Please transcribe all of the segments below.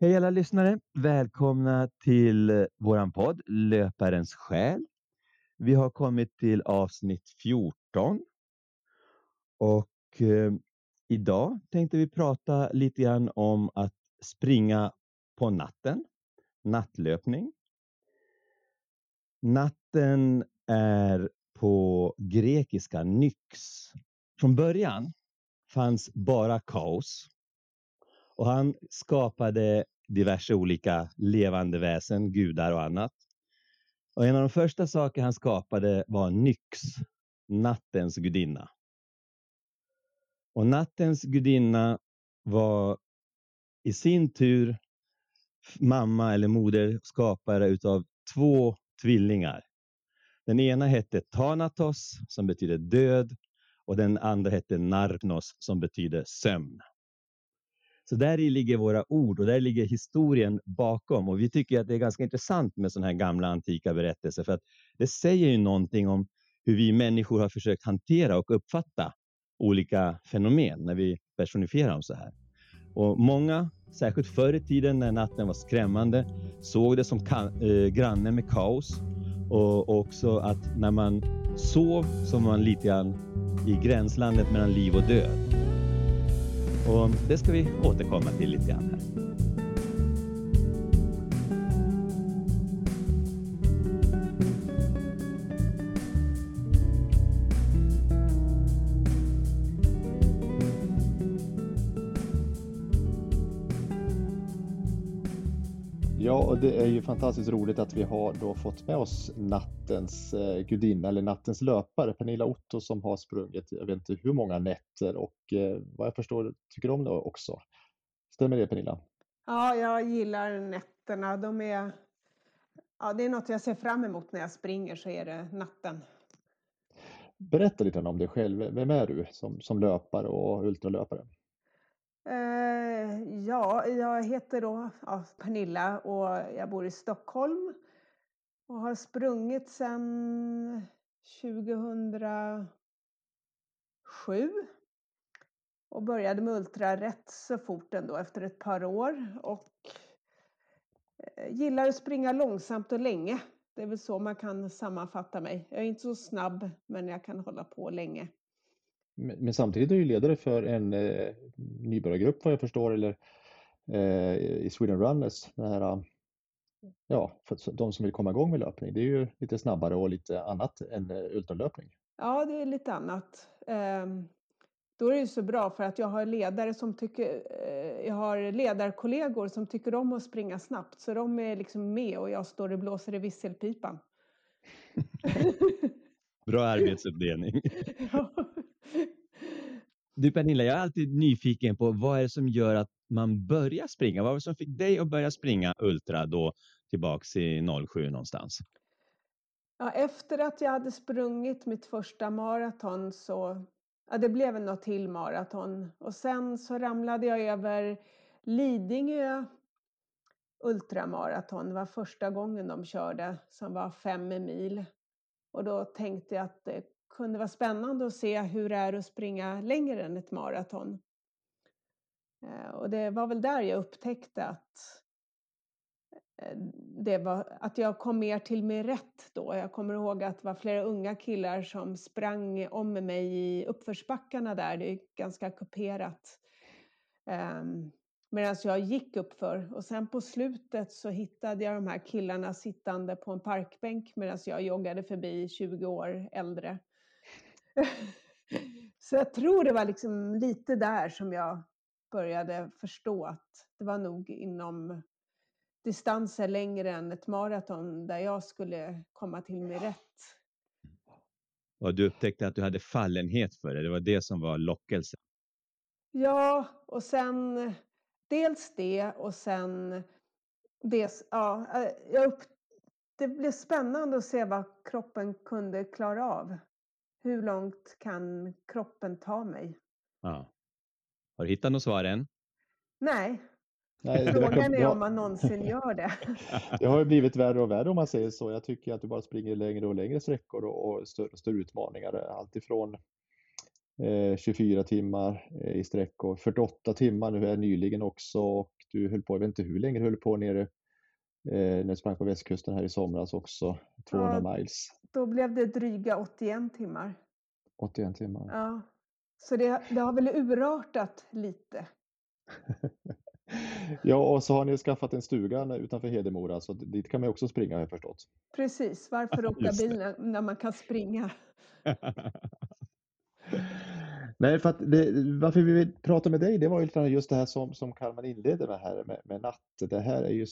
Hej alla lyssnare! Välkomna till eh, våran podd Löparens själ. Vi har kommit till avsnitt 14 och eh, idag tänkte vi prata lite grann om att springa på natten, nattlöpning. Natten är på grekiska nyx. Från början fanns bara kaos och han skapade diverse olika levande väsen, gudar och annat. Och en av de första saker han skapade var Nyx, nattens gudinna. Och nattens gudinna var i sin tur mamma eller moder skapare utav två tvillingar. Den ena hette Thanatos som betyder död och den andra hette Narknos som betyder sömn. Så där ligger våra ord och där ligger historien bakom och vi tycker att det är ganska intressant med sådana här gamla antika berättelser för att det säger ju någonting om hur vi människor har försökt hantera och uppfatta olika fenomen när vi personifierar dem så här. Och många, särskilt förr i tiden när natten var skrämmande, såg det som eh, granne med kaos och också att när man sov så var man lite grann i gränslandet mellan liv och död. Och det ska vi återkomma till lite grann här. Och det är ju fantastiskt roligt att vi har då fått med oss nattens eh, gudinna eller nattens löpare, Pernilla Otto som har sprungit, jag vet inte hur många nätter och eh, vad jag förstår tycker om det också. Stämmer det Pernilla? Ja, jag gillar nätterna. De är, ja, det är något jag ser fram emot när jag springer så är det natten. Berätta lite om dig själv. Vem är du som, som löpare och ultralöpare? Eh, ja, jag heter då ja, Pernilla och jag bor i Stockholm och har sprungit sedan 2007 och började med ultra rätt så fort ändå efter ett par år och eh, gillar att springa långsamt och länge. Det är väl så man kan sammanfatta mig. Jag är inte så snabb men jag kan hålla på länge. Men samtidigt är du ledare för en eh, nybörjargrupp vad jag förstår, eller eh, i Sweden Runners. Den här, ja, för de som vill komma igång med löpning. Det är ju lite snabbare och lite annat än eh, ultralöpning. Ja, det är lite annat. Eh, då är det ju så bra för att jag har ledare som tycker, eh, jag har ledarkollegor som tycker om att springa snabbt så de är liksom med och jag står och blåser i visselpipan. Bra arbetsuppdelning. ja. Du Pernilla, jag är alltid nyfiken på vad är det som gör att man börjar springa? Vad var det som fick dig att börja springa ultra då tillbaks i 07 någonstans? Ja, efter att jag hade sprungit mitt första maraton så, ja det blev något till maraton och sen så ramlade jag över Lidingö ultramaraton. Det var första gången de körde som var fem mil. Och då tänkte jag att det kunde vara spännande att se hur det är att springa längre än ett maraton. Eh, och det var väl där jag upptäckte att, eh, det var, att jag kom mer till mig rätt då. Jag kommer ihåg att det var flera unga killar som sprang om med mig i uppförsbackarna där. Det är ganska kuperat. Ehm, um, Medan jag gick uppför och sen på slutet så hittade jag de här killarna sittande på en parkbänk medan jag joggade förbi 20 år äldre. så jag tror det var liksom lite där som jag började förstå att det var nog inom distanser längre än ett maraton där jag skulle komma till mig rätt. Och du upptäckte att du hade fallenhet för det, det var det som var lockelsen? Ja, och sen dels det och sen det, ja, jag upp, det blev spännande att se vad kroppen kunde klara av. Hur långt kan kroppen ta mig? Ja. Har du hittat något svar än? Nej. Nej Frågan är om man någonsin gör det. Det har ju blivit värre och värre om man säger så. Jag tycker att du bara springer längre och längre sträckor och större, större utmaningar. Alltifrån 24 eh, timmar eh, i sträck och 48 timmar nu är nyligen också och du höll på, jag vet inte hur länge du höll på nere när du sprang på västkusten här i somras också, 200 ja, miles. Då blev det dryga 81 timmar. 81 timmar. Ja, så det, det har väl urartat lite. ja, och så har ni skaffat en stuga utanför Hedemora, så dit kan man också springa har jag förstått. Precis, varför åka bil när man kan springa? Nej, för det, varför vi vill prata med dig, det var ju just det här som, som Kalman inledde med här med, med natt. Det här är ju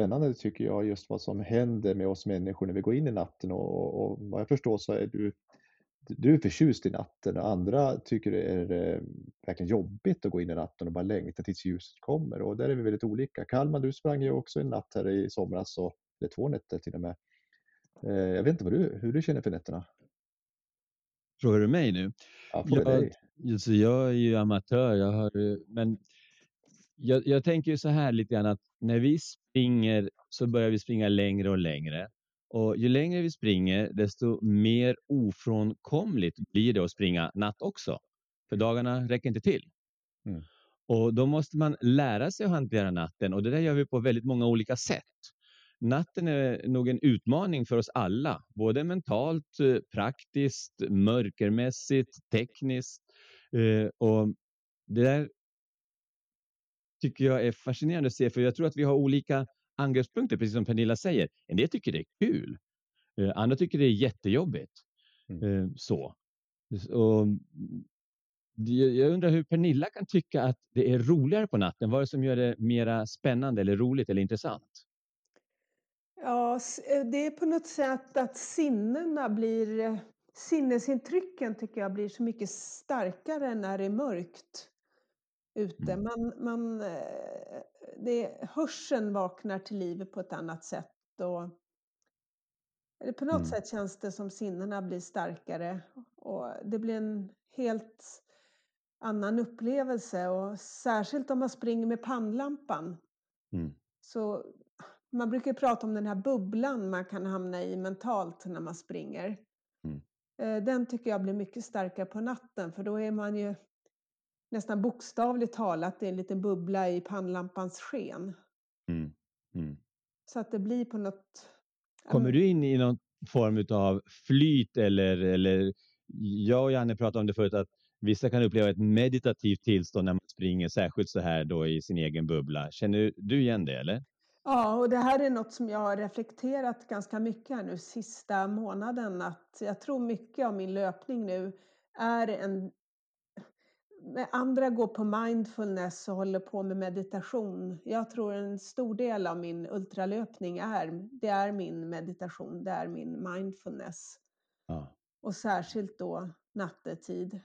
spännande tycker jag, just vad som händer med oss människor när vi går in i natten och, och vad jag förstår så är du, du är förtjust i natten och andra tycker det är eh, verkligen jobbigt att gå in i natten och bara längta tills ljuset kommer och där är vi väldigt olika. Kalman, du sprang ju också en natt här i somras, och, eller två nätter till och med. Eh, jag vet inte vad du, hur du känner för nätterna? Frågar du mig nu? Ja, jag, dig. Alltså jag är ju amatör, jag har, men jag, jag, tänker ju så här lite grann att när vi springer så börjar vi springa längre och längre. Och ju längre vi springer desto mer ofrånkomligt blir det att springa natt också. För dagarna räcker inte till. Mm. Och då måste man lära sig att hantera natten och det där gör vi på väldigt många olika sätt. Natten är nog en utmaning för oss alla, både mentalt, eh, praktiskt, mörkermässigt, tekniskt. Eh, och det där tycker jag är fascinerande att se, för jag tror att vi har olika angreppspunkter, precis som Pernilla säger. En del tycker det är kul, eh, andra tycker det är jättejobbigt. Mm. Så. Och jag undrar hur Pernilla kan tycka att det är roligare på natten. Vad är det som gör det mera spännande eller roligt eller intressant? Ja, eh, det är på något sätt att sinnena blir... Eh, sinnesintrycken tycker jag blir så mycket starkare när det är mörkt ute. Mm. Man, man, eh, det, hörseln vaknar till liv på ett annat sätt. Och, eller på något mm. sätt känns det som sinnena blir starkare och det blir en helt annan upplevelse och särskilt om man springer med pannlampan. Mm. Så man brukar prata om den här bubblan man kan hamna i mentalt när man springer. Mm. Eh, den tycker jag blir mycket starkare på natten för då är man ju nästan bokstavligt talat i en liten bubbla i pannlampans sken. Mm. Mm. Så att det blir på något... Kommer du in i någon form av flyt eller, eller jag och Janne pratade om det förut att vissa kan uppleva ett meditativt tillstånd när man springer, särskilt så här då i sin egen bubbla. Känner du igen det eller? Ja, och det här är något som jag har reflekterat ganska mycket här nu sista månaden. Att jag tror mycket av min löpning nu är en... Andra går på mindfulness och håller på med meditation. Jag tror en stor del av min ultralöpning är, det är min meditation, det är min mindfulness. Ja. Och särskilt då nattetid.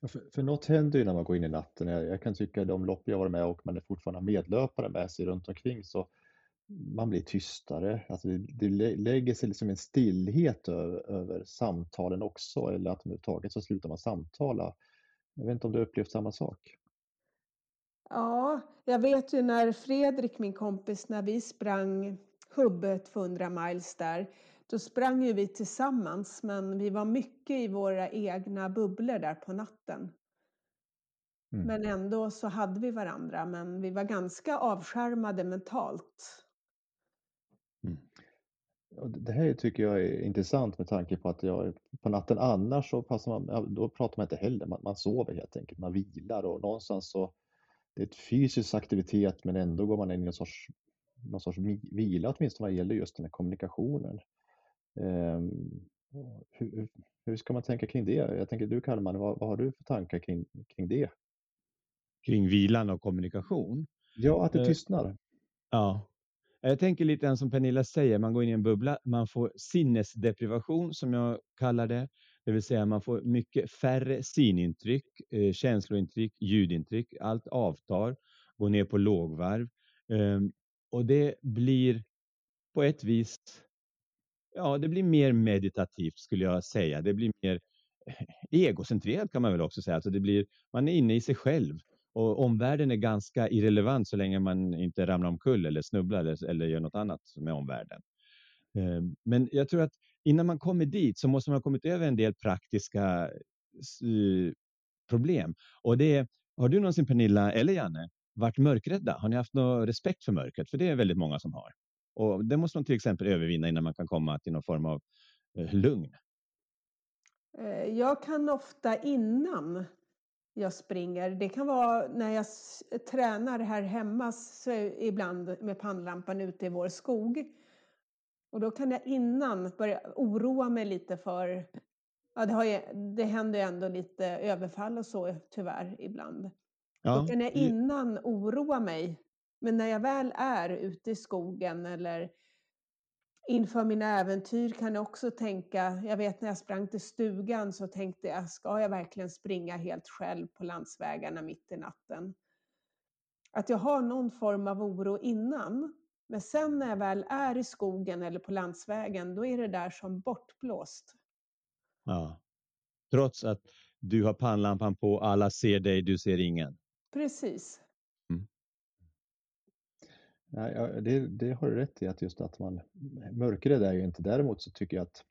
För, för något händer ju när man går in i natten. Jag, jag kan tycka de lopp jag varit med och man är fortfarande medlöpare med sig runt omkring så man blir tystare. Alltså det, det lägger sig liksom en stillhet över, över samtalen också eller att överhuvudtaget så slutar man samtala. Jag vet inte om du upplevt samma sak? Ja, jag vet ju när Fredrik, min kompis, när vi sprang Hubbe 200 miles där, då sprang ju vi tillsammans men vi var mycket i våra egna bubblor där på natten. Mm. Men ändå så hade vi varandra men vi var ganska avskärmade mentalt. Det här tycker jag är intressant med tanke på att jag på natten annars så passar man, då pratar man inte heller, man, man sover helt enkelt, man vilar och någonstans så det är ett fysisk aktivitet men ändå går man in i en sorts, någon sorts vila åtminstone vad gäller just den här kommunikationen. Ehm, hur, hur, ska man tänka kring det? Jag tänker du Kalman, vad, vad har du för tankar kring, kring det? Kring vilan och kommunikation? Ja, att det eh, tystnar. Ja, jag tänker lite som Pernilla säger, man går in i en bubbla, man får sinnesdeprivation som jag kallar det. Det vill säga man får mycket färre synintryck, eh, känslointryck, ljudintryck. Allt avtar, går ner på lågvarv. Ehm, och det blir på ett vis Ja, det blir mer meditativt skulle jag säga. Det blir mer eh, egocentrerat kan man väl också säga. Alltså det blir, man är inne i sig själv och omvärlden är ganska irrelevant så länge man inte ramlar omkull eller snubblar eller, eller gör något annat med omvärlden. Ehm, men jag tror att innan man kommer dit så måste man ha kommit över en del praktiska eh, problem. Och det är, har du någonsin Pernilla eller Janne varit mörkrädda? Har ni haft någon respekt för mörkret? För det är väldigt många som har. Och det måste man till exempel övervinna innan man kan komma till någon form av eh, lugn. Eh, jag kan ofta innan jag springer, det kan vara när jag tränar här hemma så ibland med pannlampan ute i vår skog. Och då kan jag innan börja oroa mig lite för, ja det, har ju, det händer ju ändå lite överfall och så tyvärr ibland. Ja. Då kan jag innan oroa mig. Men när jag väl är ute i skogen eller inför mina äventyr kan jag också tänka, jag vet när jag sprang till stugan så tänkte jag, ska jag verkligen springa helt själv på landsvägarna mitt i natten? Att jag har någon form av oro innan, men sen när jag väl är i skogen eller på landsvägen, då är det där som bortblåst. Ja. Trots att du har pannlampan på, alla ser dig, du ser ingen. Precis. Ja, det, det, har du rätt i, att just att man mörkrädd är ju inte. Däremot så tycker jag att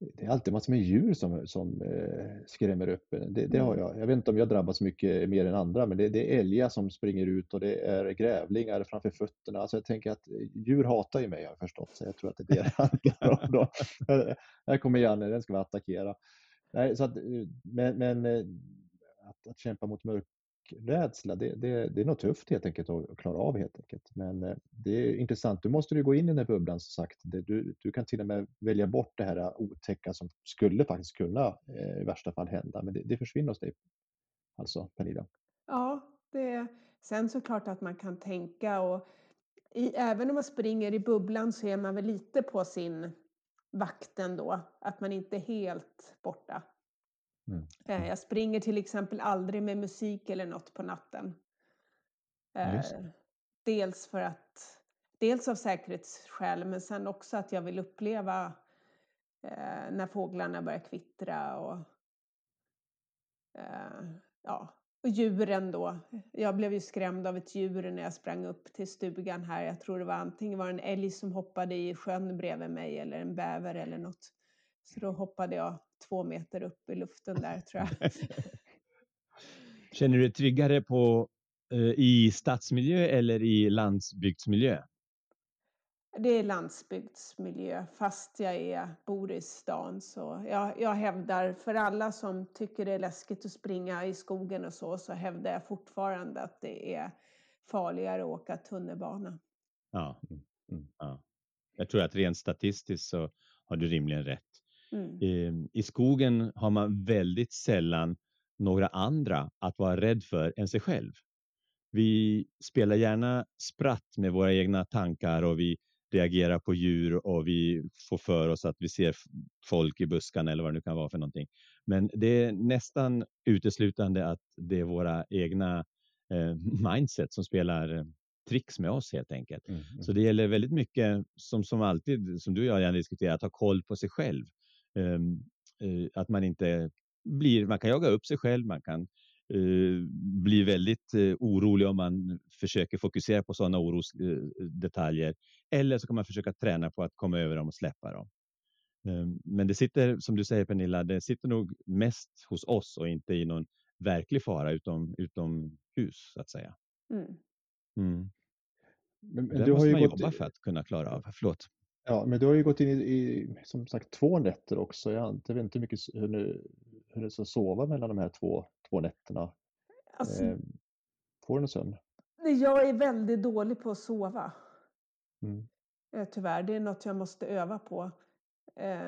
det är alltid massor med djur som, som eh, skrämmer upp det, det, har mm. jag. Jag vet inte om jag drabbas mycket mer än andra, men det, det, är älgar som springer ut och det är grävlingar framför fötterna. Alltså jag tänker att djur hatar ju mig har jag förstått, så jag tror att det är det det handlar om. Då. Här kommer Janne, den ska vi attackera. Nej, så att, men, men eh, att, att kämpa mot mörk, rädsla, det, det, det är nog tufft helt enkelt att klara av helt enkelt. Men eh, det är intressant, du måste ju gå in i den här bubblan som sagt. Du, du kan till och med välja bort det här otäcka som skulle faktiskt kunna eh, i värsta fall hända, men det, det försvinner hos dig. Alltså, Pernilla. Ja, det, sen såklart att man kan tänka och i, även om man springer i bubblan så är man väl lite på sin vakt ändå, att man inte är helt borta. Mm. Eh, jag springer till exempel aldrig med musik eller något på natten. Eh, dels för att, dels av säkerhetsskäl, men sen också att jag vill uppleva eh, när fåglarna börjar kvittra och ja, och djuren då. Jag blev ju skrämd av ett djur när jag sprang upp till stugan här. Jag tror det var antingen var en älg som hoppade i sjön bredvid mig eller en bäver eller något. Så då hoppade jag två meter upp i luften där tror jag. Känner du dig tryggare på, eh, i stadsmiljö eller i landsbygdsmiljö? Det är landsbygdsmiljö fast jag är, bor i stan. Så jag, jag hävdar för alla som tycker det är läskigt att springa i skogen och så, så hävdar jag fortfarande att det är farligare att åka tunnelbana. Ja, mm, mm. ja. jag tror att rent statistiskt så har du rimligen rätt. Mm. I, I skogen har man väldigt sällan några andra att vara rädd för än sig själv. Vi spelar gärna spratt med våra egna tankar och vi reagerar på djur och vi får för oss att vi ser folk i buskarna eller vad det nu kan vara för någonting. Men det är nästan uteslutande att det är våra egna eh, mindset som spelar tricks med oss helt enkelt. Mm, mm. Så det gäller väldigt mycket som, som alltid, som du och jag gärna diskuterar, att ha koll på sig själv. Um, uh, att man inte blir, man kan jaga upp sig själv, man kan uh, bli väldigt uh, orolig om man försöker fokusera på sådana orosdetaljer. Eller så kan man försöka träna på att komma över dem och släppa dem. Um, men det sitter, som du säger Pernilla, det sitter nog mest hos oss och inte i någon verklig fara utom, utom hus så att säga. Mm. Mm. Men, men det måste man gått... jobba för att kunna klara av. Förlåt. Ja, men du har ju gått in i, i som sagt två nätter också. Jag, vet inte hur mycket hur du, hur du ska sova mellan de här två, två nätterna. Alltså, eh, får du någon sömn? Jag är väldigt dålig på att sova. Mm. Eh, tyvärr, det är något jag måste öva på. Eh,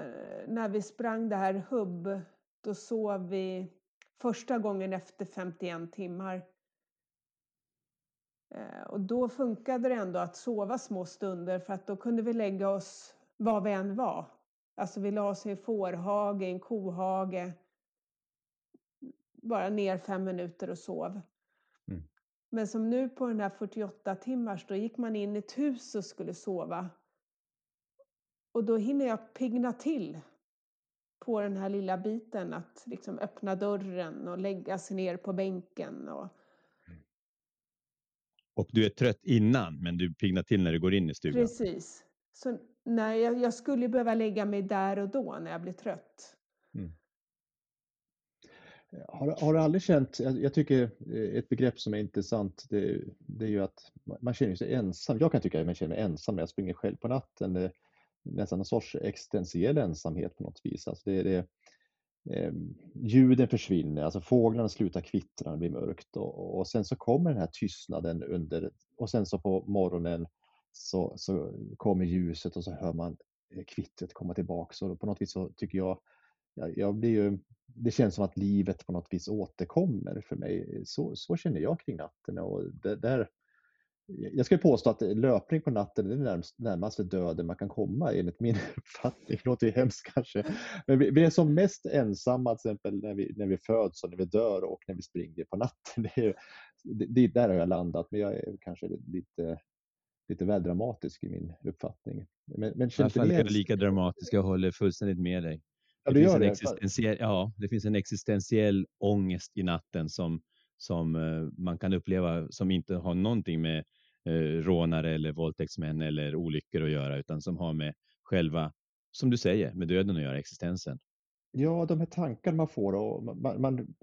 när vi sprang det här hubb, då sov vi första gången efter 51 timmar. Eh, och då funkade det ändå att sova små stunder för att då kunde vi lägga oss var vi än var. Alltså vi la oss i en fårhage, en kohage. Bara ner fem minuter och sov. Mm. Men som nu på den här 48 timmars, då gick man in i ett hus och skulle sova. Och då hinner jag pigna till på den här lilla biten att liksom öppna dörren och lägga sig ner på bänken och och du är trött innan, men du piggnar till när du går in i stugan. Precis. Så nej, jag, jag skulle behöva lägga mig där och då när jag blir trött. Mm. Har, har du aldrig känt, jag, jag, tycker eh, ett begrepp som är intressant, det, det, är ju att man känner sig ensam. Jag kan tycka att man känner mig ensam när jag springer själv på natten. Det nästan en sorts existentiell ensamhet på något vis. Alltså det, det, eh, ljuden försvinner, alltså fåglarna slutar kvittra det blir mörkt och, och sen så kommer den här tystnaden under och sen så på morgonen så, så kommer ljuset och så hör man eh, kvittret komma tillbaka. Och på något vis så tycker jag, jag, jag blir ju, det känns som att livet på något vis återkommer för mig. Så, så känner jag kring natten. Och det, där, jag skulle påstå att löpning på natten är det närmaste döden man kan komma enligt min uppfattning. Det låter ju hemskt kanske. Men vi, vi, är som mest ensamma till exempel när vi, när vi föds och när vi dör och när vi springer på natten. Det är, det, där har jag landat, men jag är kanske lite lite väl dramatisk i min uppfattning. Men, men I alla fall är det lika dramatisk, jag håller fullständigt med dig. Ja, det, finns en det. Existentiell, ja, det finns en existentiell ångest i natten som, som uh, man kan uppleva som inte har någonting med uh, rånare eller våldtäktsmän eller olyckor att göra utan som har med själva, som du säger, med döden att göra, existensen. Ja, de här tankarna man får och man, man,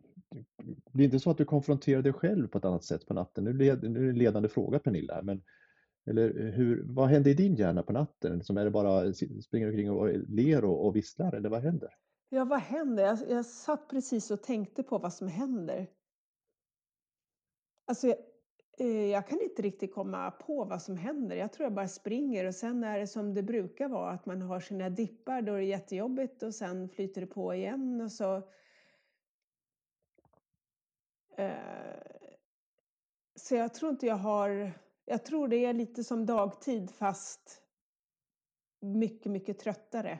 det är inte så att du konfronterar dig själv på ett annat sätt på natten. Nu, led, nu är det en ledande fråga Pernilla, men eller hur, vad händer i din hjärna på natten? Som är det bara springer omkring och ler och, och visslar eller vad händer? Ja, vad händer? Jag, jag satt precis och tänkte på vad som händer. Alltså, jag, eh, Eh, jag kan inte riktigt komma på vad som händer. Jag tror jag bara springer och sen är det som det brukar vara att man har sina dippar då är det jättejobbigt och sen flyter det på igen och så. Eh, så jag tror inte jag har jag tror det är lite som dagtid fast mycket, mycket tröttare.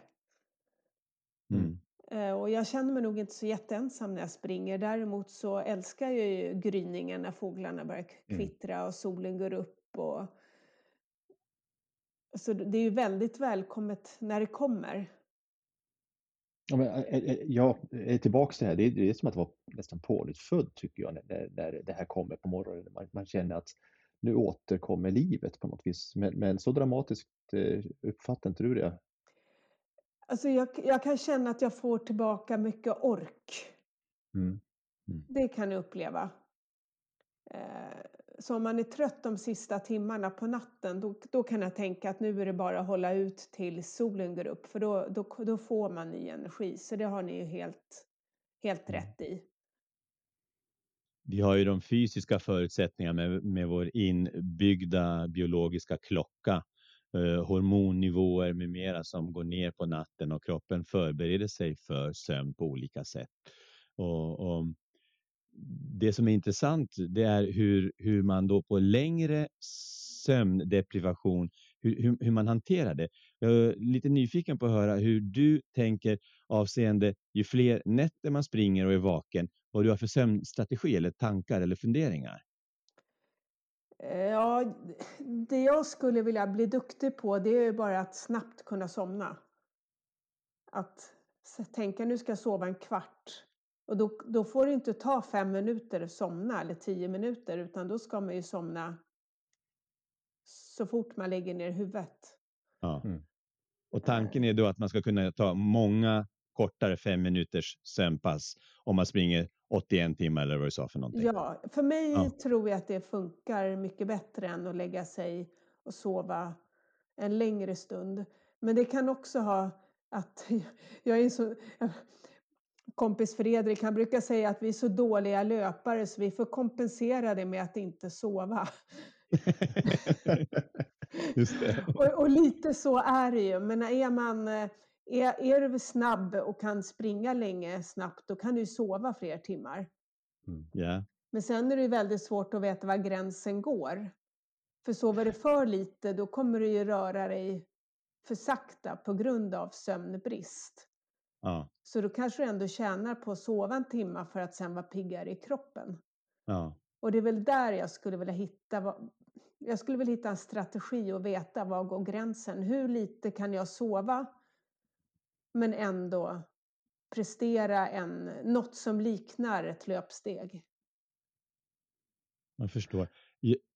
Mm. Eh, och jag känner mig nog inte så jätteensam när jag springer. Däremot så älskar jag ju gryningen när fåglarna börjar mm. kvittra och solen går upp. Och... Så det är ju väldigt välkommet när det kommer. Ja, men, eh, eh, jag är tillbaka till det här. Det är, det är som att vara nästan pånyttfödd tycker jag när, när det här kommer på morgonen. Man, man känner att nu återkommer livet på något vis. Men, men så dramatiskt uppfattar inte du det? Alltså jag, jag, kan känna att jag får tillbaka mycket ork. Mm. Mm. Det kan jag uppleva. Eh, så om man är trött de sista timmarna på natten då, då kan jag tänka att nu är det bara att hålla ut till solen går upp för då, då, då får man ny energi. Så det har ni ju helt, helt mm. rätt i vi har ju de fysiska förutsättningarna med, med vår inbyggda biologiska klocka, Eh, hormonnivåer med mera som går ner på natten och kroppen förbereder sig för sömn på olika sätt. Och, och det som är intressant det är hur, hur man då på längre sömndeprivation, hur, hur, hur, man hanterar det. Jag är lite nyfiken på att höra hur du tänker avseende ju fler nätter man springer och är vaken vad du har för sömnstrategi eller tankar eller funderingar? Eh, ja, det jag skulle vilja bli duktig på det är bara att snabbt kunna somna. Att tänka nu ska jag sova en kvart. Och då, då får det inte ta fem minuter att somna eller tio minuter utan då ska man ju somna så fort man lägger ner huvudet. Ja. Mm. Och tanken är då att man ska kunna ta många kortare fem minuters sömnpass om man springer 81 timmar eller vad du sa för någonting. Ja, för mig ja. tror jag att det funkar mycket bättre än att lägga sig och sova en längre stund. Men det kan också ha att jag är så kompis Fredrik, han brukar säga att vi är så dåliga löpare så vi får kompensera det med att inte sova. och, och, lite så är det ju, men är man eh, är, är du snabb och kan springa länge snabbt, då kan du sova fler timmar. Mm. Yeah. Men sen är det väldigt svårt att veta var gränsen går. För sover du för lite, då kommer du ju röra dig för sakta på grund av sömnbrist. Ja. Så då kanske du ändå tjänar på att sova en timme för att sen vara piggare i kroppen. Ja. Och det är väl där jag skulle vilja hitta jag skulle vilja hitta en strategi och veta var går gränsen. Hur lite kan jag sova men ändå prestera en, något som liknar ett löpsteg. Jag förstår.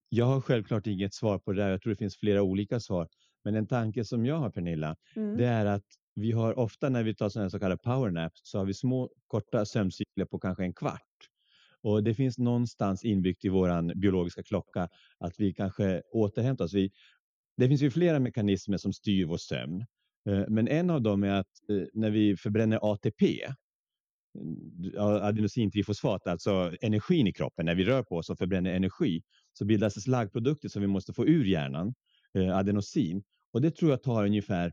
Jag har självklart inget svar på det där. Jag tror det finns flera olika svar. Men en tanke som jag har Pernilla, mm. det är att vi har ofta när vi tar sådana så kallade powernaps så har vi små korta sömncykler på kanske en kvart. Och det finns någonstans inbyggt i våran biologiska klocka att vi kanske återhämtar oss. Vi, det finns ju flera mekanismer som styr vår sömn. Eh, men en av dem är att eh, när vi förbränner ATP, eh, adenosintrifosfat, alltså energin i kroppen, när vi rör på oss och förbränner energi, så bildas det slaggprodukter som vi måste få ur hjärnan, adenosin. Och det tror jag tar ungefär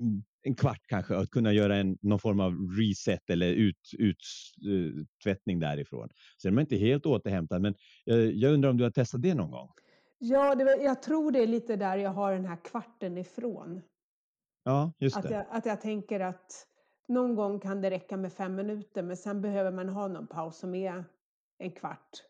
mm, en kvart kanske att kunna göra en, någon form av reset eller uttvättning ut, uh, därifrån. Så är inte helt återhämtad, men uh, jag undrar om du har testat det någon gång? Ja, det, jag tror det är lite där jag har den här kvarten ifrån. Ja, just att det. Jag, att jag tänker att någon gång kan det räcka med fem minuter, men sen behöver man ha någon paus som är en kvart.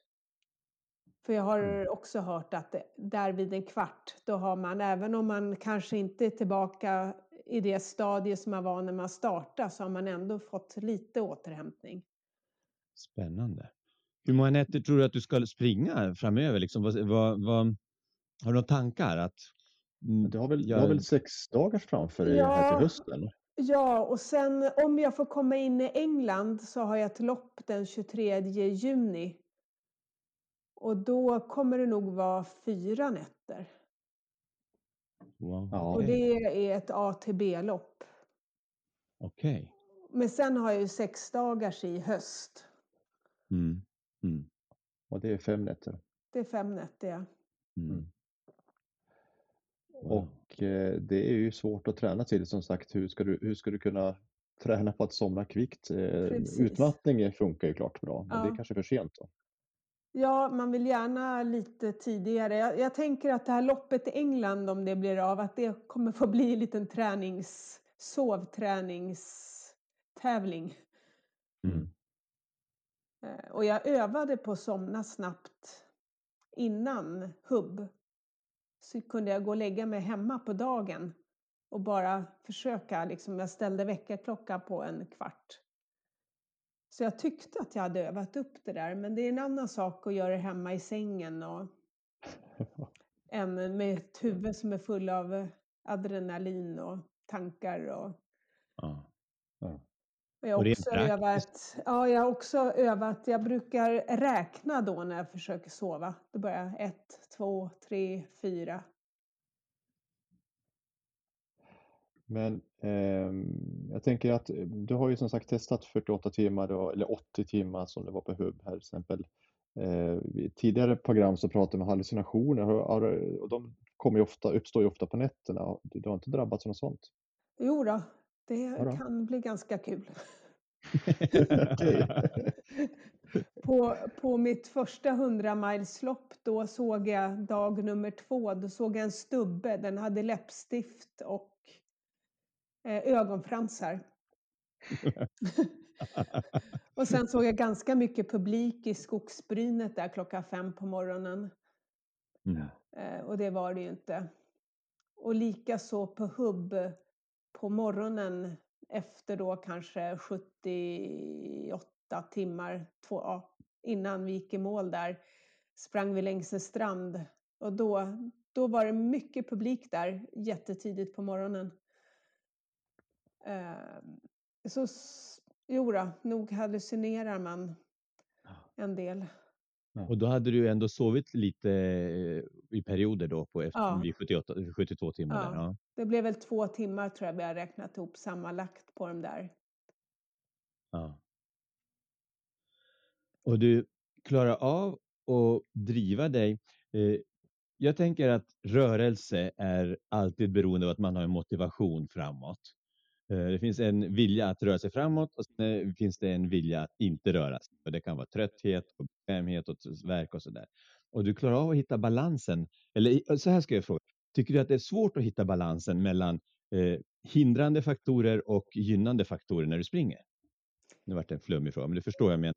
För jag har mm. också hört att där vid en kvart, då har man, även om man kanske inte är tillbaka i det stadie som man var när man startade, så har man ändå fått lite återhämtning. Spännande. Hur många nätter tror du att du ska springa framöver? Liksom, vad, vad, vad, har du några tankar? Att, mm, du, har väl, jag... du har väl sex dagars framför dig ja, här till hösten? Ja, och sen om jag får komma in i England så har jag ett lopp den 23 juni. Och då kommer det nog vara fyra nätter. Wow. Och det är ett A till B-lopp. Okej. Okay. Men sen har jag ju sex dagars i höst. Mm. Mm. Och det är fem nätter? Det är fem nätter, ja. Mm. Och eh, det är ju svårt att träna till som sagt. Hur ska du, hur ska du kunna träna på att somna kvickt? Eh, utmattning funkar ju klart bra, men ja. det är kanske för sent då. Ja, man vill gärna lite tidigare. Jag, jag, tänker att det här loppet i England, om det blir av, att det kommer få bli en liten tränings, sovträningstävling. Mm. Eh, och jag övade på att somna snabbt innan hubb. Så kunde jag gå och lägga mig hemma på dagen och bara försöka, liksom, jag ställde väckarklocka på en kvart. Så jag tyckte att jag hade övat upp det där, men det är en annan sak att göra det hemma i sängen och än med ett huvud som är full av adrenalin och tankar. Och... Ja. Ja. Jag har, också övat, ja, jag har också övat, jag brukar räkna då när jag försöker sova. Då börjar jag ett, två, tre, fyra. Men eh, jag tänker att du har ju som sagt testat 48 timmar då, eller 80 timmar som det var på hubb här till exempel. Eh, I tidigare program så pratade vi om hallucinationer och de kommer ofta, uppstår ju ofta på nätterna. Du har inte drabbats av något sånt? Jo då, det då? kan bli ganska kul. på, på mitt första 100 mileslopp då såg jag dag nummer två, då såg jag en stubbe, den hade läppstift och eh, ögonfransar. och sen såg jag ganska mycket publik i skogsbrynet där klockan fem på morgonen. Mm. Eh, och det var det ju inte. Och lika så på hubb på morgonen efter då kanske 78 timmar två, ja, innan vi gick i mål där sprang vi längs en strand och då, då var det mycket publik där jättetidigt på morgonen. Eh, så jo då, nog hallucinerar man en del. Och då hade du ändå sovit lite eh, i perioder då på efter, ja. vid 78, 72 timmar? Ja. Där, ja. Det blev väl två timmar tror jag vi har räknat ihop sammanlagt på de där. Ja. Och du klarar av att driva dig. Eh, jag tänker att rörelse är alltid beroende av att man har en motivation framåt. Eh, det finns en vilja att röra sig framåt och sen finns det en vilja att inte röra sig. det kan vara trötthet, och bekvämhet och verk och sådär. Och du klarar av att hitta balansen. Eller så här ska jag fråga. Tycker du att det är svårt att hitta balansen mellan eh, hindrande faktorer och gynnande faktorer när du springer? Nu vart det en flummig fråga, men du förstår jag menar.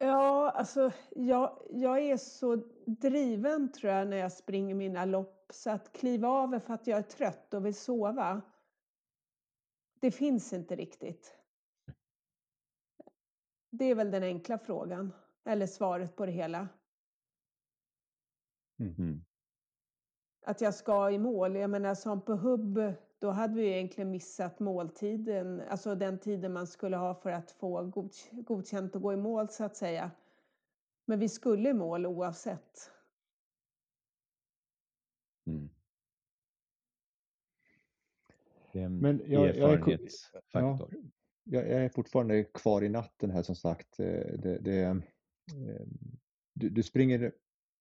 Ja, alltså jag, jag är så driven tror jag när jag springer mina lopp så att kliva av för att jag är trött och vill sova det finns inte riktigt. Det är väl den enkla frågan, eller svaret på det hela. Mm. Att jag ska i mål. Jag menar som på hubb då hade vi egentligen missat måltiden, alltså den tiden man skulle ha för att få godkänt att gå i mål så att säga. Men vi skulle i mål oavsett. Mm. Det är en Men jag, jag, är, erfarenhetsfaktor. ja, jag, jag är fortfarande kvar i natten här som sagt. Eh, det, det, eh, du, du springer,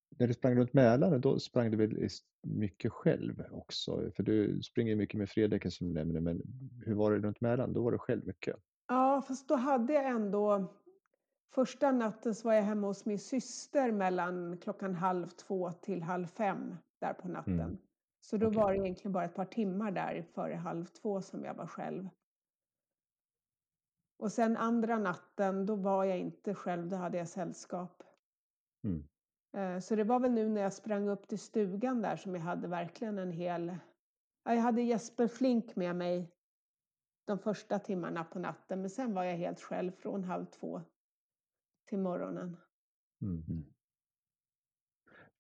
när du sprang runt Mälaren då sprang du väl mycket själv också? För du springer mycket med Fredrik som du nämnde, men hur var det runt Mälaren? Då var du själv mycket. Ja, fast då hade jag ändå Första natten så var jag hemma hos min syster mellan klockan halv två till halv fem där på natten. Mm. Så då okay. var det egentligen bara ett par timmar där före halv två som jag var själv. Och sen andra natten, då var jag inte själv, då hade jag sällskap. Mm. Eh, så det var väl nu när jag sprang upp till stugan där som jag hade verkligen en hel... Jag hade Jesper Flink med mig de första timmarna på natten, men sen var jag helt själv från halv två till morgonen. Mm. mm.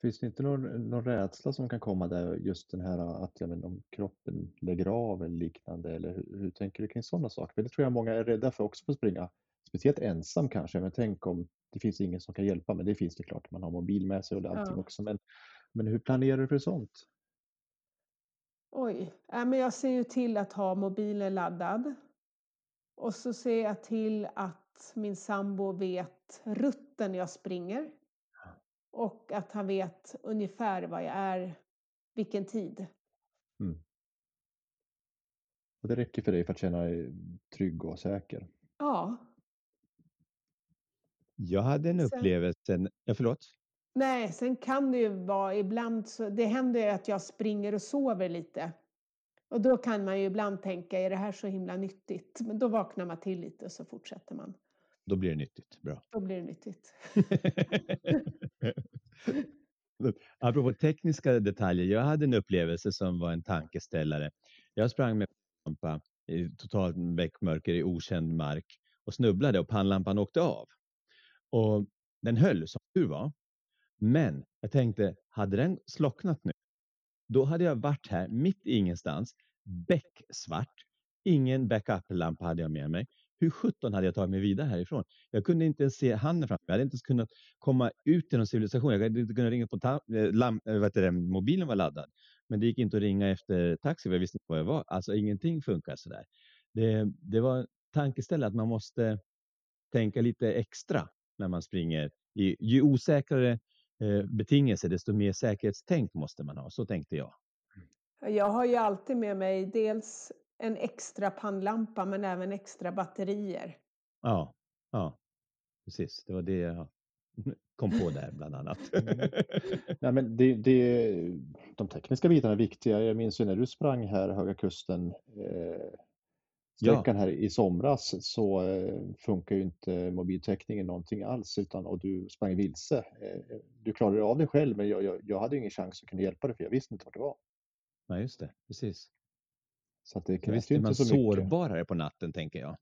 Finns det inte någon, någon rädsla som kan komma där, just den här att ja, men om kroppen lägger av eller liknande, eller hur, hur tänker du kring sådana saker? För det tror jag många är rädda för också på att springa, speciellt ensam kanske, men tänk om det finns ingen som kan hjälpa, men det finns det klart, man har mobil med sig och allting ja. också, men, men hur planerar du för sånt? Oj, äh, men jag ser ju till att ha mobilen laddad. Och så ser jag till att min sambo vet rutten jag springer. Och att han vet ungefär vad jag är, vilken tid. Mm. Och det räcker för dig för att känna dig trygg och säker? Ja. Jag hade en upplevelse, ja förlåt? Nej, sen kan det ju vara ibland så, det händer att jag springer och sover lite. Och då kan man ju ibland tänka, är det här så himla nyttigt? Men då vaknar man till lite och så fortsätter man. Då blir det nyttigt, bra. Då blir det nyttigt. Apropå tekniska detaljer, jag hade en upplevelse som var en tankeställare. Jag sprang med lampa i totalt väckmörker i okänd mark och snubblade och pannlampan åkte av. Och den höll som tur var. Men jag tänkte, hade den slocknat nu, då hade jag varit här mitt i ingenstans, becksvart, ingen backup-lampa hade jag med mig. Hur sjutton hade jag tagit mig vidare härifrån? Jag kunde inte ens se handen framför mig. Jag hade inte ens kunnat komma ut till någon civilisation. Jag hade inte kunnat ringa på eh, lam, eh, vet det, mobilen var laddad. Men det gick inte att ringa efter taxi för jag visste inte var jag var. Alltså ingenting funkar sådär. Det, det var tankeställare att man måste tänka lite extra när man springer. Ju osäkrare eh, betingelser, desto mer säkerhetstänk måste man ha. Så tänkte jag. Jag har ju alltid med mig dels en extra pannlampa men även extra batterier. Ja, ja, precis. Det var det jag kom på där bland annat. Mm. Ja, men det, det, de tekniska bitarna är viktiga. Jag minns ju när du sprang här Höga Kusten eh, sträckan ja. här i somras så eh, funkar ju inte mobiltäckningen någonting alls utan, och du sprang vilse. Eh, du klarade av det själv men jag, jag, jag hade ingen chans att kunna hjälpa dig för jag visste inte vart det var. Nej, just det. Precis. Så att det krävs ju inte man så sårbarare på natten tänker jag.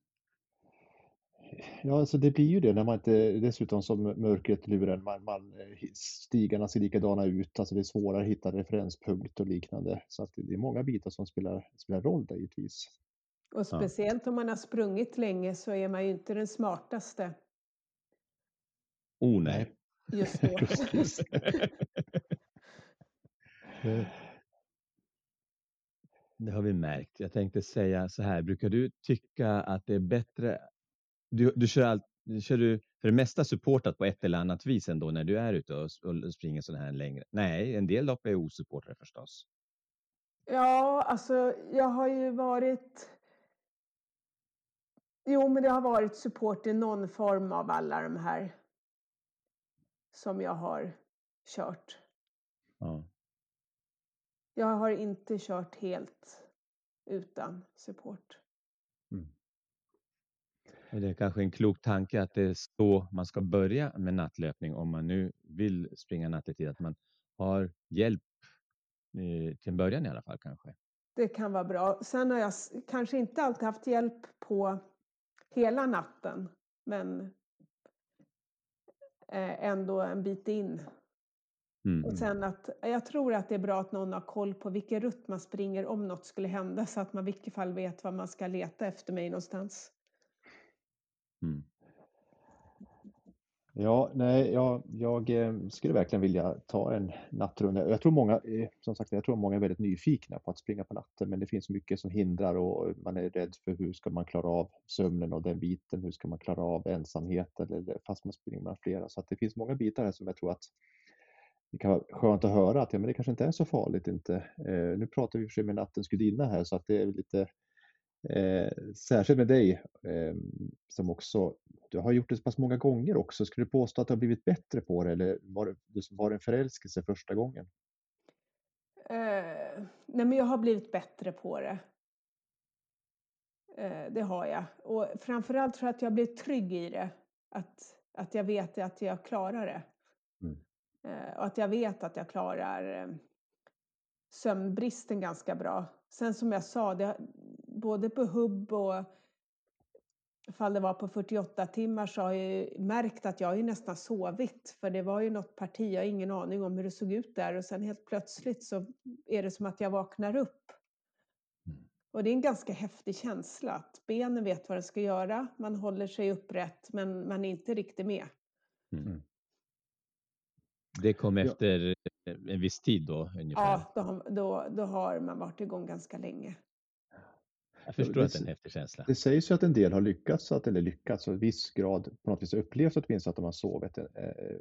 Ja, alltså det blir ju det när man inte, dessutom som mörkret lurar, man, man, stigarna ser likadana ut, alltså det är svårare att hitta referenspunkt och liknande. Så att det är många bitar som spelar, spelar roll där givetvis. Och speciellt ja. om man har sprungit länge så är man ju inte den smartaste. Oh nej. Just då. Det har vi märkt. Jag tänkte säga så här, brukar du tycka att det är bättre... Du, du kör, all, kör du för det mesta supportat på ett eller annat vis ändå när du är ute och, och springer sådana här längre? Nej, en del lopp är osupportade förstås. Ja, alltså jag har ju varit... Jo, men det har varit support i någon form av alla de här som jag har kört. Ja. Jag har inte kört helt utan support. Mm. Det är kanske en klok tanke att det är så man ska börja med nattlöpning om man nu vill springa nattetid, att man har hjälp eh, till en början i alla fall kanske. Det kan vara bra. Sen har jag kanske inte alltid haft hjälp på hela natten, men eh, ändå en bit in Och sen att jag tror att det är bra att någon har koll på vilken rutt man springer om något skulle hända så att man i vilket fall vet var man ska leta efter mig någonstans. Mm. Ja, nej, jag, jag skulle verkligen vilja ta en nattrunda. Jag tror många, eh, som sagt, jag tror många är väldigt nyfikna på att springa på natten, men det finns mycket som hindrar och man är rädd för hur ska man klara av sömnen och den biten, hur ska man klara av ensamheten eller fast man springer med flera. Så att det finns många bitar här som jag tror att det kan vara skönt att höra att ja, men det kanske inte är så farligt inte. Eh, nu pratar vi för sig med nattens gudinna här så att det är lite Eh, särskilt med dig eh, som också, du har gjort det så pass många gånger också. Skulle du påstå att du har blivit bättre på det eller var det, var det en förälskelse första gången? Eh, nej men jag har blivit bättre på det. Eh, det har jag. Och framförallt jag att jag blivit trygg i det. Att, att jag vet att jag klarar det. Mm. Eh, och att jag vet att jag klarar eh, sömnbristen ganska bra. Sen som jag sa, det, både på hubb och ifall det var på 48 timmar så har jag märkt att jag ju nästan sovit. För det var ju något parti, jag har ingen aning om hur det såg ut där och sen helt plötsligt så är det som att jag vaknar upp. Mm. Och det är en ganska häftig känsla att benen vet vad de ska göra, man håller sig upprätt men man är inte riktigt med. Mm. mm. Det kom efter en viss tid då ungefär? Ja, då, då, då har man varit igång ganska lenge. Jag förstår det, att det är en häftig känsla. Det sägs ju att en del har lyckats, att, eller lyckats, och viss grad på något vis upplevt åtminstone att de har sovit eh,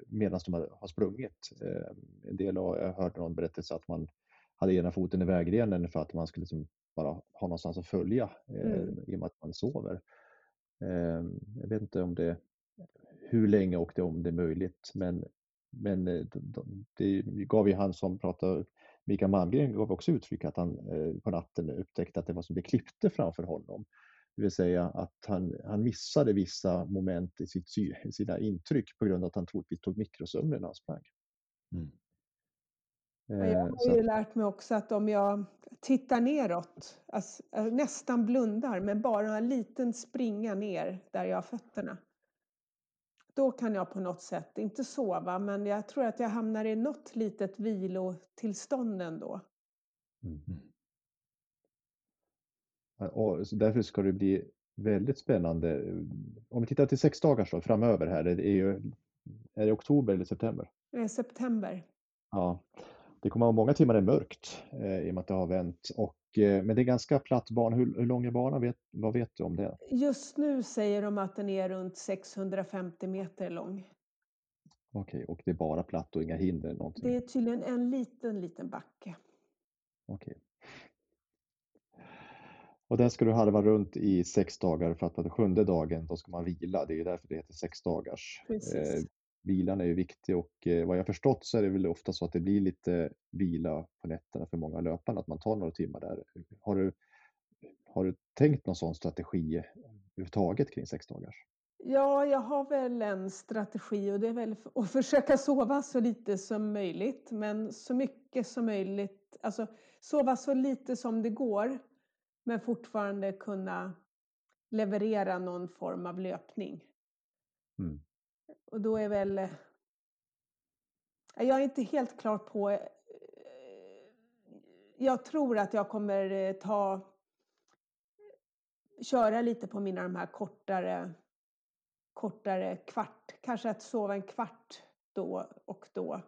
medan de har sprungit. Eh, en del har, jag hört någon berättelse att man hade ena foten i vägrenen för att man skulle liksom bara ha någonstans att följa eh, mm. i och med att man sover. Eh, jag vet inte om det, hur länge och det, om det är möjligt, men, men eh, det gav ju han som pratade Mikael Malmgren gav också uttryck att han eh, på natten upptäckte att det var som det klippte framför honom. Det vill säga att han, han missade vissa moment i, sitt, sina intryck på grund av att han troligtvis tog mikrosömnen när han sprang. Mm. Jag eh, har ju lärt mig också att om jag tittar neråt, alltså, nästan blundar, men bara en liten springa ner där jag har fötterna, då kan jag på något sätt, inte sova, men jag tror att jag hamnar i något litet vilotillstånd ändå. Mm. Och därför ska det bli väldigt spännande. Om vi tittar till sex dagars då, framöver här, det är, ju, är det oktober eller september? Det är september. Ja, det kommer att vara många timmar det är mörkt eh, i och med att det har vänt. Och, men det är ganska platt bana. Hur, hur lång är banan? Vet, vad vet du om det? Just nu säger de att den är runt 650 meter lång. Okej, och det är bara platt och inga hinder? Någonting. Det är tydligen en liten, liten backe. Okej. Och den ska du halva runt i sex dagar för att på den sjunde dagen då ska man vila. Det är därför det heter sex dagars. Precis. Eh, vilan är ju viktig och eh, vad jag förstått så är det väl ofta så att det blir lite vila på nätterna för många löpare, att man tar några timmar där. Har du, har du tänkt någon sån strategi överhuvudtaget kring sex dagars? Ja, jag har väl en strategi och det är väl att försöka sova så lite som möjligt, men så mycket som möjligt, alltså sova så lite som det går, men fortfarande kunna leverera någon form av löpning. Mm. Och då är väl... Eh, jag är inte helt klar på... Eh, jag tror att jag kommer eh, ta... Köra lite på mina de här kortare, kortare kvart. Kanske att sova en kvart då och då.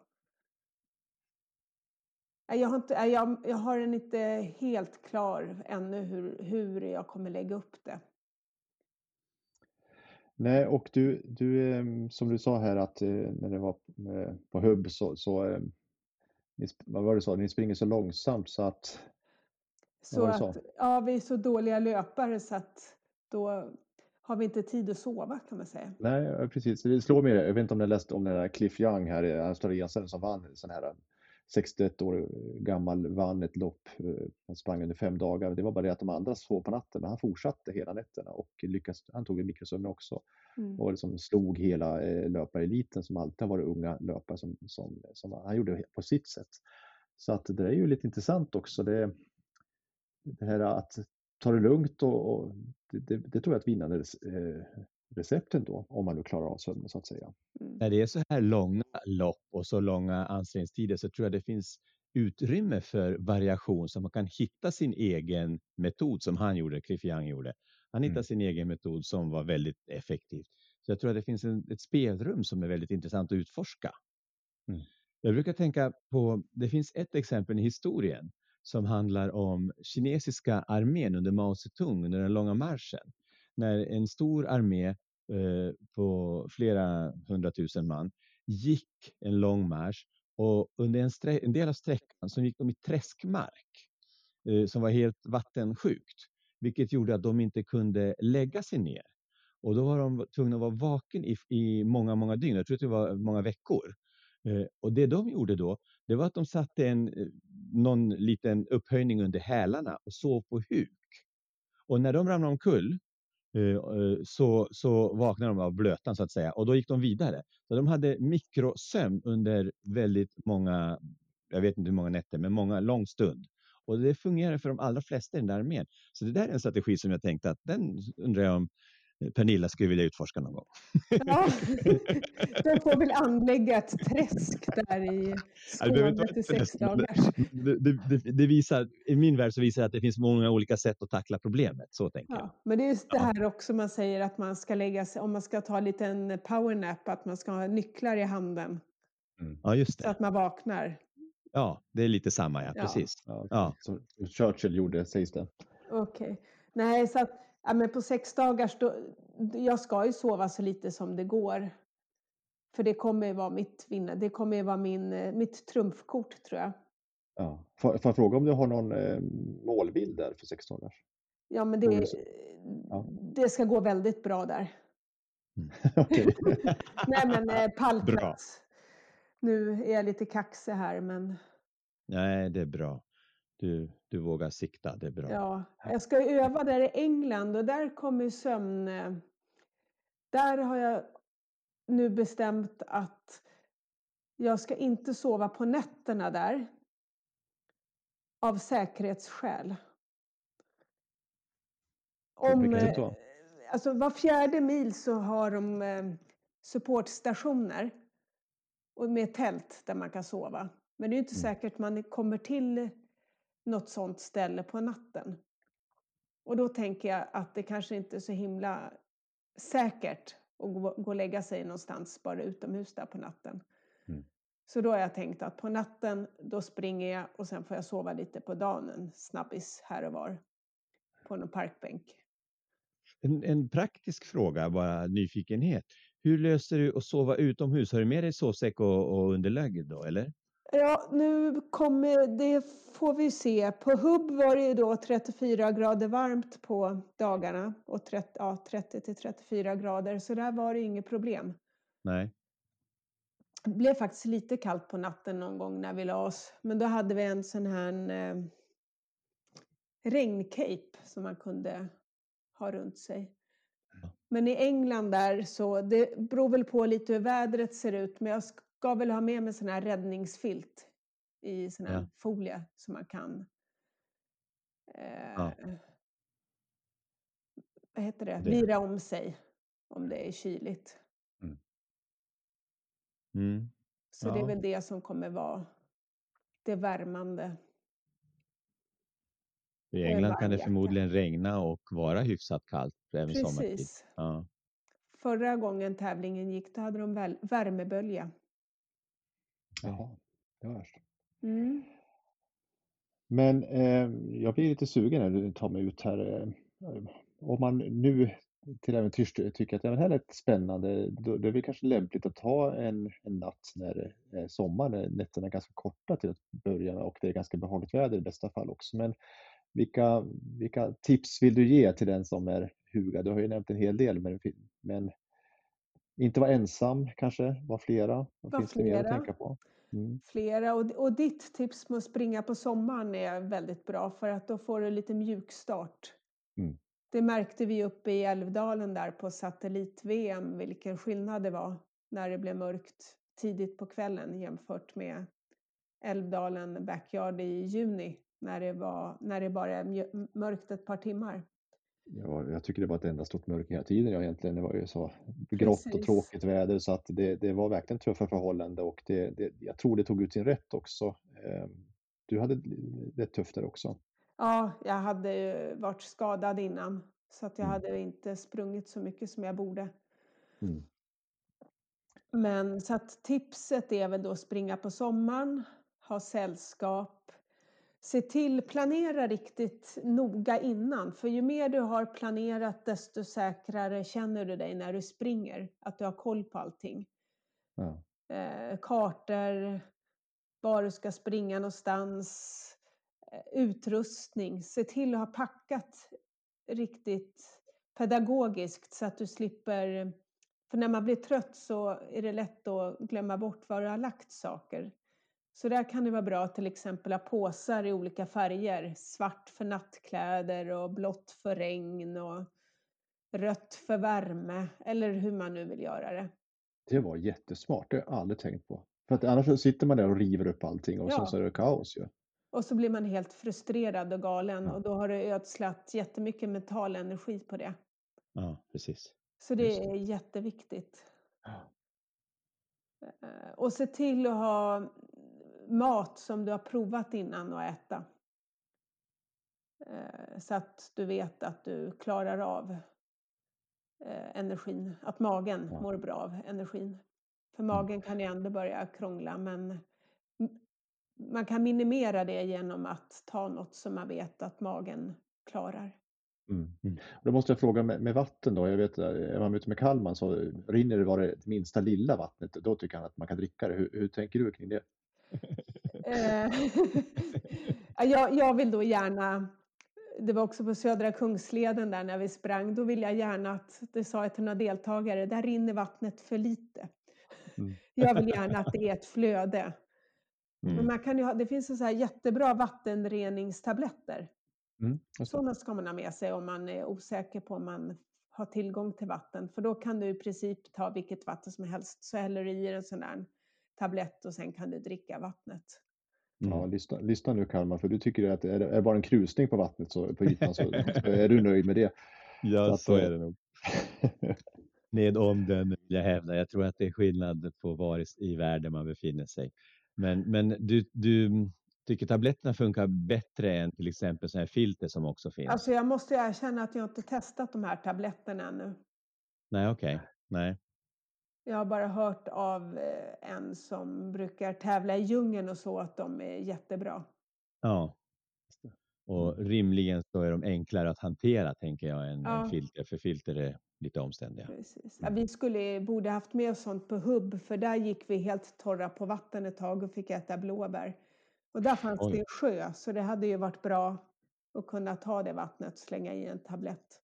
Jag har, inte, jag, jag har den inte helt klar ännu hur, hur jag kommer lägga upp det. Nej, och du, du ehm, som du sa här att eh, när det var eh, på hubb så, så ehm, vad var det så, ni springer så långsamt så att... Så att, ja, vi är så dåliga löpare så att då har vi inte tid att sova kan man säga. Nej, precis. Det slår mig, jag vet inte om ni läst om den där Cliff Young här, australiensaren som vann sån här 61 år gammal, vann ett lopp. Eh, han sprang under fem dagar. Det var bara det att de andra sov på natten, men han fortsatte hela nätterna och lyckades, han tog en mikrosömn också. Mm. Och liksom slog hela eh, löpareliten som alltid har varit unga löpare som, som, som han gjorde på sitt sätt. Så att det är ju lite intressant också. Det, det här att ta det lugnt och, och det, det, det, tror jag är ett vinnande eh, recepten då, om man nu klarar av sömnen så att säga. Mm. När det är så här långa lopp och så långa ansträngningstider så tror jag det finns utrymme för variation så man kan hitta sin egen metod som han gjorde, Young gjorde. Han hittade mm. sin egen metod som var väldigt effektiv. Så jag tror att det finns en, ett spelrum som är väldigt intressant att utforska. Mm. Jag brukar tänka på, det finns ett exempel i historien som handlar om kinesiska armén under Mao Zedong under den långa marschen. När en stor armé eh, på flera hundratusen man gick en lång marsch och under en, en del av sträckan så gick de i träskmark eh, som var helt vattensjukt, vilket gjorde att de inte kunde lägga sig ner. Och då var de tvungna att vara vaken i, i många, många dygn. Jag tror att det var många veckor. Eh, och det de gjorde då, det var att de satte en, eh, någon liten upphöjning under hälarna och sov på huk. Och när de ramlade omkull Eh, eh, så, så vaknade de av blötan så att säga och då gick de vidare. Så de hade mikrosömn under väldigt många, jag vet inte hur många nätter, men många lång stund. Och det fungerar för de allra flesta i den där armén. Så det där är en strategi som jag tänkte att den undrar jag om Pernilla skulle vilja utforska någon gång. Ja, de får väl anlägga ett träsk där i Skåne till sex dagars. Det, det, det, visar, I min värld så visar det att det finns många olika sätt att tackla problemet. Så tänker ja, jag. Men det är just det här också man säger att man ska lägga sig, om man ska ta en liten powernap, att man ska ha nycklar i handen. Mm. Ja, just det. Så att man vaknar. Ja, det är lite samma, ja. ja. Precis. Ja, ja. Som Churchill gjorde, sägs det. Okej. Okay. Nej, så att Ja, men på sex dagars, då, jag ska ju sova så lite som det går. För det kommer vara mitt vinna, det kommer vara min, eh, mitt trumfkort tror jag. Ja. Får, får jag fråga om du har någon eh, målbild där för sex dagars? Ja, men det, ja. det ska gå väldigt bra där. Mm. Nej, men eh, pallplats. Nu är jag lite kaxig här, men. Nej, det är bra du, du vågar sikta, det är bra. Ja, jag ska öva där i England och där kommer sömn... Eh, där har jag nu bestämt att jag ska inte sova på nätterna där. Av säkerhetsskäl. Om, eh, alltså var fjärde mil så har de eh, supportstationer och med tält där man kan sova. Men det är inte mm. säkert man kommer till något sånt ställe på natten. Och då tänker jag att det kanske inte är så himla säkert att gå, gå och lägga sig någonstans bara utomhus där på natten. Mm. Så då har jag tänkt att på natten då springer jag och sen får jag sova lite på dagen, en snabbis här och var på någon parkbänk. En, en praktisk fråga, bara nyfikenhet. Hur löser du att sova utomhus? Har du med dig sovsäck och, och underlägg då, eller? Ja, nu kommer, det får vi se. På hubb var det ju då 34 grader varmt på dagarna och 30, ja, 30 till 34 grader, så där var det inget problem. Nej. Det blev faktiskt lite kallt på natten någon gång när vi la oss, men då hade vi en sån här eh, regncape som man kunde ha runt sig. Men i England där så, det beror väl på lite hur vädret ser ut, men jag ska väl ha med mig sån här räddningsfilt i sån här ja. folie som man kan eh, ja. vad heter det, vira om sig om det är kyligt. Mm. Mm. Så ja. det är väl det som kommer vara det värmande. I England kan det förmodligen regna och vara hyfsat kallt även Precis. sommartid. Ja. Förra gången tävlingen gick, då hade de värmebölja. Jaha, det var värst. Mm. Men eh, jag blir lite sugen när du tar mig ut här. Eh, om man nu till äventyrs tycker att det här är lite spännande, då, då är det kanske lämpligt att ta en, en natt när det är sommar, när nätterna är ganska korta till att börja med och det är ganska behagligt väder i bästa fall också. Men vilka, vilka tips vill du ge till den som är hugad? Du har ju nämnt en hel del, men, men inte vara ensam kanske, vara flera. Vad var finns flera. det mer att tänka på? Mm. Flera. Och, och ditt tips med att springa på sommaren är väldigt bra för att då får du lite mjukstart. Mm. Det märkte vi uppe i Älvdalen där på satellit-VM vilken skillnad det var när det blev mörkt tidigt på kvällen jämfört med Älvdalen Backyard i juni när det, var, när det bara är mörkt ett par timmar. Ja, jag tycker det var ett enda stort mörker hela tiden. Ja, egentligen. Det var ju så grått och tråkigt väder så att det, det var verkligen tuffa förhållanden och det, det, jag tror det tog ut sin rätt också. Eh, Du hade det tufft där också. Ja, jag hade ju varit skadad innan så att jag Mm. hade inte sprungit så mycket som jag borde. Mm. Men så att tipset är väl då springa på sommaren, ha sällskap, se till, planera riktigt noga innan. För ju mer du har planerat desto säkrare känner du dig när du springer. Att du har koll på allting. Ja. Eh, kartor, var du ska springa någonstans, eh, utrustning. Se till att ha packat riktigt pedagogiskt så att du slipper för när man blir trött så är det lätt att glömma bort var du har lagt saker. Så där kan det vara bra att till exempel ha påsar i olika färger. Svart för nattkläder och blått för regn och rött för värme. Eller hur man nu vill göra det. Det var jättesmart, det har jag aldrig tänkt på. För att annars sitter man där och river upp allting och Ja. sen så är det kaos ju. Och så blir man helt frustrerad och galen Ja. och då har du ödslat jättemycket mental energi på det. Ja, precis. Så det Just är jätteviktigt. Ja. Eh, Och se till att ha mat som du har provat innan att äta. Eh, Så att du vet att du klarar av eh, energin, att magen mår bra av energin. För magen kan ju ändå börja krångla men man kan minimera det genom att ta något som man vet att magen klarar. Mm. Mm. Då måste jag fråga med, med vatten då. Jag vet, eh, är man ute med Kalman så rinner det bara det minsta lilla vattnet. Då tycker han att man kan dricka det. Hur, hur tänker du kring det? Eh, ja, jag, jag vill då gärna, det var också på Södra Kungsleden där när vi sprang, då vill jag gärna att, det sa jag till några deltagare, där rinner vattnet för lite. Mm. Jag vill gärna att det är ett flöde. Men Mm. man kan ju ha, det finns så här jättebra vattenreningstabletter. Mm. Sådana ska man ha med sig om man är osäker på om man har tillgång till vatten. För då kan du i princip ta vilket vatten som helst, så häller du i en sån där tablett och sen kan du dricka vattnet. Ja, Mm. lyssna, lyssna nu Kalmar, för du tycker att är det är bara en krusning på vattnet så, på ytan så, så är du nöjd med det. Ja, att, så eh, är det nog. Med omdöme vill jag hävda. Jag tror att det är skillnad på var i- världen man befinner sig. Men, men du, du tycker tabletterna funkar bättre än till exempel sådana här filter som också finns? Alltså jag måste erkänna att jag inte testat de här tabletterna ännu. Nej, okej. Nej. Jag har bara hört av eh, en som brukar tävla i djungeln och så att de är jättebra. Ja. Och rimligen så är de enklare att hantera tänker jag än, Ja. filter. För filter är lite omständiga. Precis. Ja, vi skulle, borde haft med oss sånt på hubb för där gick vi helt torra på vatten ett tag och fick äta blåbär. Och där fanns Oj. det en sjö så det hade ju varit bra att kunna ta det vattnet och slänga i en tablett.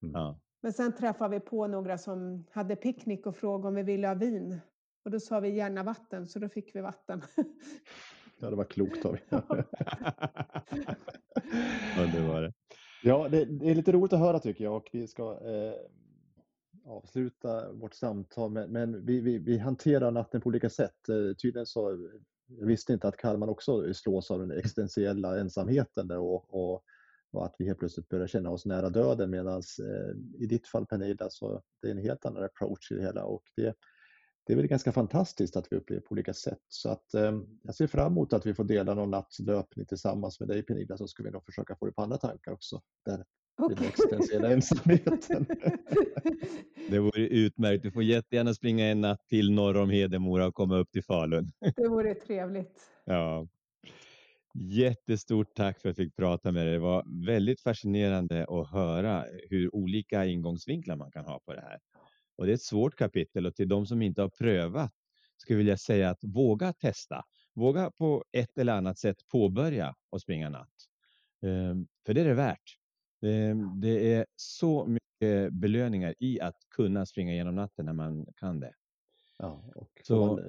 Ja. Men sen träffade vi på några som hade picknick och frågade om vi ville ha vin. Och då sa vi gärna vatten, så då fick vi vatten. Ja, det var klokt av er. Underbart. Ja, det, det är lite roligt att höra tycker jag och vi ska eh, avsluta vårt samtal. Men, men vi, vi, vi hanterar natten på olika sätt. Eh, tydligen så, jag visste inte att Kalman också slås av den existentiella ensamheten där och, och, och att vi helt plötsligt börjar känna oss nära döden medan eh, i ditt fall Pernilla så det är en helt annan approach i det hela och det, det är väl ganska fantastiskt att vi upplever på olika sätt. Så att eh, jag ser fram emot att vi får dela någon natts löpning tillsammans med dig Pernilla så ska vi nog försöka få det på andra tankar också. Där den existentiella ensamheten. Det vore utmärkt. Du får jättegärna springa en natt till norr om Hedemora och komma upp till Falun. det vore trevligt. Ja. Jättestort tack för att jag fick prata med dig. Det var väldigt fascinerande att höra hur olika ingångsvinklar man kan ha på det här. Och det är ett svårt kapitel och till de som inte har prövat skulle jag vilja säga att våga testa. Våga på ett eller annat sätt påbörja och springa natt. Ehm, För det är det värt. Ehm, Det är så mycket belöningar i att kunna springa genom natten när man kan det. Ja, och Så-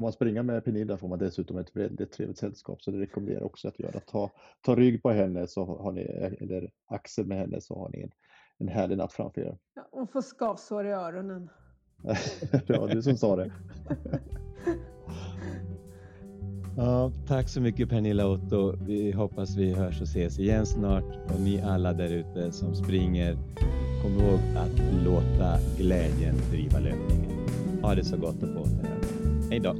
får, man, får springa med Pernilla får man dessutom ett väldigt trevligt sällskap så det rekommenderar jag också att göra. Ta, ta rygg på henne så har ni, eller axel med henne så har ni en, en härlig natt framför er. Ja, och få skavsår i öronen. det var du som sa det. Ja, tack så mycket Pernilla Otto. Vi hoppas vi hörs och ses igen snart. Och ni alla där ute som springer, kom ihåg att låta glädjen driva löpningen. Ha det så gott och på återhörande. Hej då!